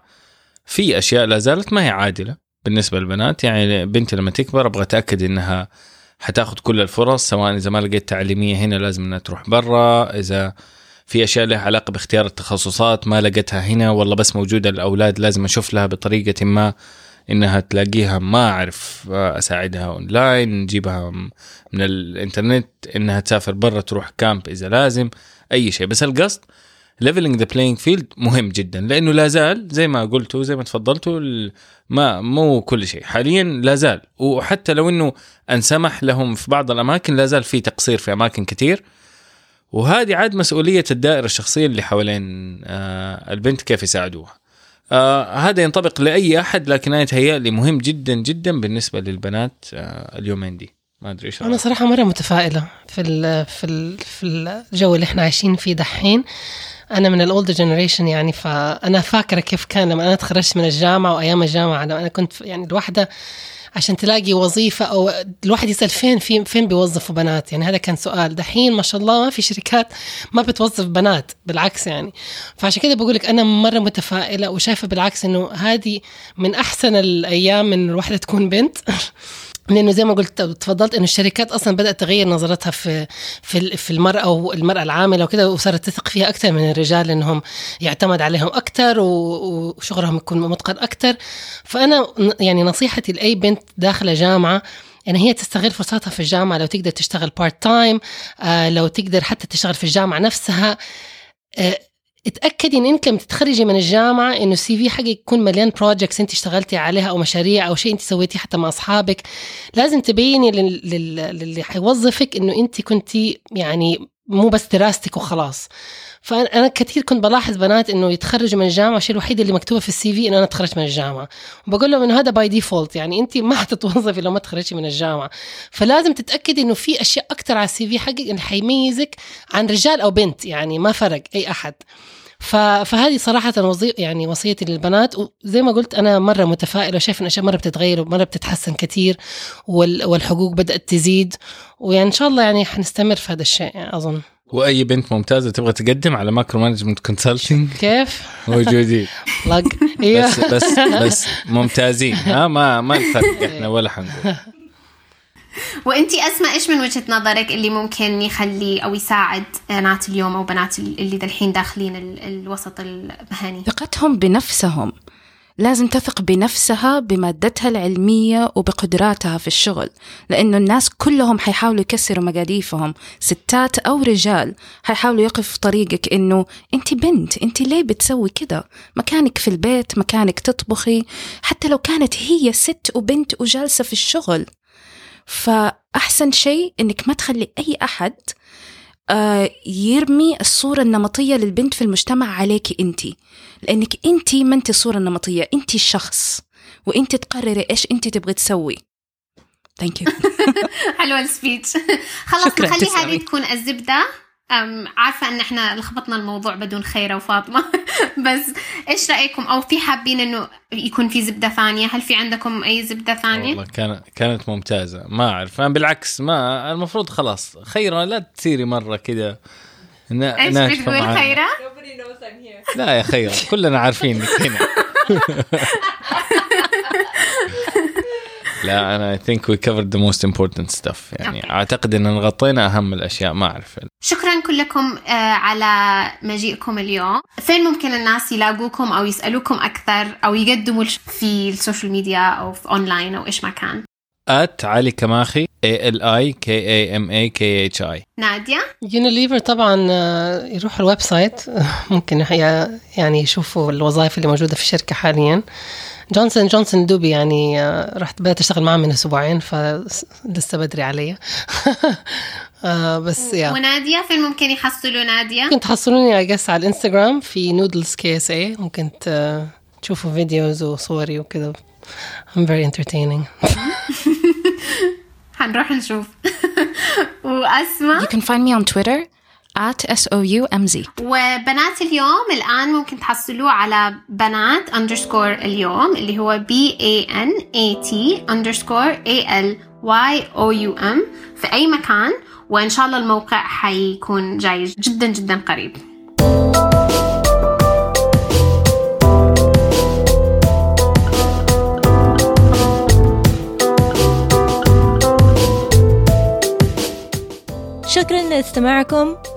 في أشياء لا زالت ما هي عادلة بالنسبة للبنات. يعني بنتي لما تكبر أبغى أتأكد إنها حتأخذ كل الفرص سواء إذا ما لقيت تعليمية هنا لازم إنها تروح برا. إذا في أشياء لها علاقة باختيار التخصصات ما لقيتها هنا والله بس موجودة الأولاد لازم أشوف لها بطريقة ما إنها تلاقيها. ما أعرف أساعدها أونلاين نجيبها من الإنترنت إنها تسافر برا تروح camp إذا لازم أي شيء. بس القصد leveling the playing field مهم جدا لأنه لا زال زي ما قلتوا زي ما تفضلتوا ما مو كل شيء. حاليا لا زال. وحتى لو إنه انسمح لهم في بعض الأماكن لا زال في تقصير في أماكن كثير. وهذه عاد مسؤولية الدائرة الشخصية اللي حوالين آه البنت كيف يساعدوها. آه هذا ينطبق لأي أحد لكن أنا يتهيألي مهم جدا جدا بالنسبة للبنات آه اليومين دي. ما أدري إيش أنا؟ صراحة مرة متفائلة في ال في ال في الجو اللي إحنا عايشين فيه دحين. أنا من الاولد جنريشن يعني فأنا فاكرة كيف كان لما أنا تخرجت من الجامعة وأيام الجامعة لما أنا كنت يعني الواحده عشان تلاقي وظيفة أو الواحد يسأل فين في فين بيوظفوا بنات؟ يعني هذا كان سؤال. دحين ما شاء الله ما في شركات ما بتوظف بنات بالعكس يعني. فعشان كده بقول لك أنا مرة متفائلة وشايفة بالعكس إنه هذه من أحسن الأيام إن الواحدة تكون بنت. لأنه زي ما قلت تفضلت إنه الشركات أصلا بدأت تغير نظرتها في في في المرأة والمراه العاملة وكذا وصارت تثق فيها أكثر من الرجال إنهم يعتمد عليهم أكثر وشغلهم يكون متقن أكثر. فأنا يعني نصيحتي لأي بنت داخلة جامعة يعني هي تستغل فرصتها في الجامعة. لو تقدر تشتغل part time آه لو تقدر حتى تشتغل في الجامعة نفسها آه اتأكدي إن أنت لما تتخرجي من الجامعة إنه ال CV حقك يكون مليان projects أنت اشتغلتي عليها أو مشاريع أو شيء أنت سويتيه حتى مع أصحابك. لازم تبيني لل- لل- للي حيوظفك إنه أنت كنتي يعني مو بس دراستك وخلاص. فأنا كثير كنت بلاحظ بنات إنه يتخرجوا من الجامعة الشيء الوحيد اللي مكتوبة في ال CV إنه أنا تخرجت من الجامعة. وبقول لهم إنه هذا by default يعني أنت ما حتتوظفي لو ما تخرجتي من الجامعة. فلازم تتأكدي إنه في أشياء أكثر على ال CV حقك اللي حيميزك عن رجال أو بنت يعني ما فرق أي أحد. فهذه صراحة وظي... يعني وصيتي للبنات وزي ما قلت أنا مرة متفائلة وشايف إن الأشياء مرة بتتغير ومرة بتتحسن كثير وال... والحقوق بدأت تزيد ويعني إن شاء الله يعني حنستمر في هذا الشيء يعني أظن. وأي بنت ممتازة تبغى تقدم على Macro Management Consulting كيف؟ موجودين. بس بس بس ممتازين. ها ما ما نفرق إحنا ولا حنقول. وانتي اسماء إيش من وجهة نظرك اللي ممكن يخلي أو يساعد بنات اليوم أو بنات اللي دالحين داخلين ال- الوسط المهني؟ ثقتهم بنفسهم. لازم تثق بنفسها بمادتها العلمية وبقدراتها في الشغل لأنه الناس كلهم حيحاولوا يكسروا مقاديفهم. ستات أو رجال حيحاولوا يقف في طريقك إنه أنت بنت أنت ليه بتسوي كده؟ مكانك في البيت مكانك تطبخي حتى لو كانت هي ست وبنت وجالسة في الشغل. فأحسن شيء إنك ما تخلي أي أحد آه، يرمي الصورة النمطية للبنت في المجتمع عليك أنت. لأنك أنت ما أنت الصورة النمطية أنت الشخص. وأنت تقرري إيش أنت تبغي تسوي. thank you حلوة ال speech. خلاص نخلي. هذه تكون الزبدة. أم عارفة إن إحنا لخبطنا الموضوع بدون خيرة وفاطمة بس إيش رأيكم؟ أو في حابين إنه يكون في زبدة ثانية؟ هل في عندكم أي زبدة ثانية؟ والله كانت كانت ممتازة. ما أعرف. أنا بالعكس ما المفروض خلاص خيرا لا تصيري مرة كده نا- إيش بتقول. خيرة؟ لا يا خيرا كلنا عارفين. انك هنا لا أنا I think we covered the most important stuff. يعني okay. أعتقد إن غطينا أهم الأشياء ما أعرف. شكرا كلكم آه، على مجيئكم اليوم. فين ممكن الناس يلاقوكم أو يسألوكم أكثر أو يقدموا في ال social media أو في أونلاين أو إيش ما كان؟ at علي كماخي A L I K A M A K H I. نادية؟ يونيليفر طبعا آه، يروحوا ال website. ممكن يعني يشوفوا الوظائف اللي موجودة في الشركة حاليا. Johnson Johnson دوبي يعني آه، رحت بدأت أشتغل معاه من أسبوعين فلسه بدري علي آه، بس يا ونادية؟ فين ممكن يحصلوا نادية؟ ممكن تحصلوني I guess على الانستغرام في Noodles KSA ممكن تشوفوا videos وصوري وكذا I'm very entertaining. حنروح نشوف. وأسماء؟ You can find me on Twitter at S-O-U-M-Z وبنات اليوم الآن ممكن تحصلوه على بنات underscore اليوم اللي هو B A N A T underscore A L Y O U M في أي مكان وإن شاء الله الموقع حيكون جاي جدا جدا قريب. شكرا لاستماعكم.